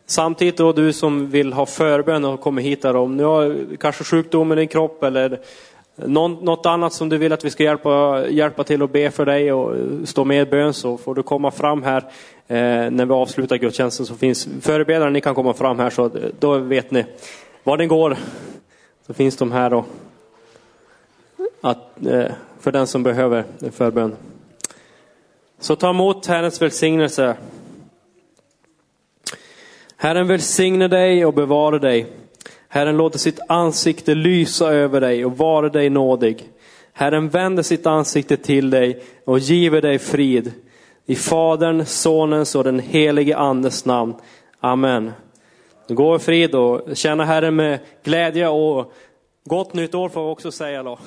samtidigt då du som vill ha förbön och kommer hit där om du har kanske sjukdom i din kropp eller något annat som du vill att vi ska hjälpa, hjälpa till att be för dig och stå med i bön så får du komma fram här eh, när vi avslutar gudstjänsten så finns förebedjare, ni kan komma fram här så då vet ni var den går så finns de här då. Att, eh, för den som behöver förbön. Så ta emot Herrens välsignelse. Herren välsigne dig och bevara dig. Herren låter sitt ansikte lysa över dig och vara dig nådig. Herren vänder sitt ansikte till dig och giver dig frid. I Faderns, Sonens och den helige Andes namn. Amen. Gå i frid och känna Herren med glädje och gott nytt år får vi också säga då.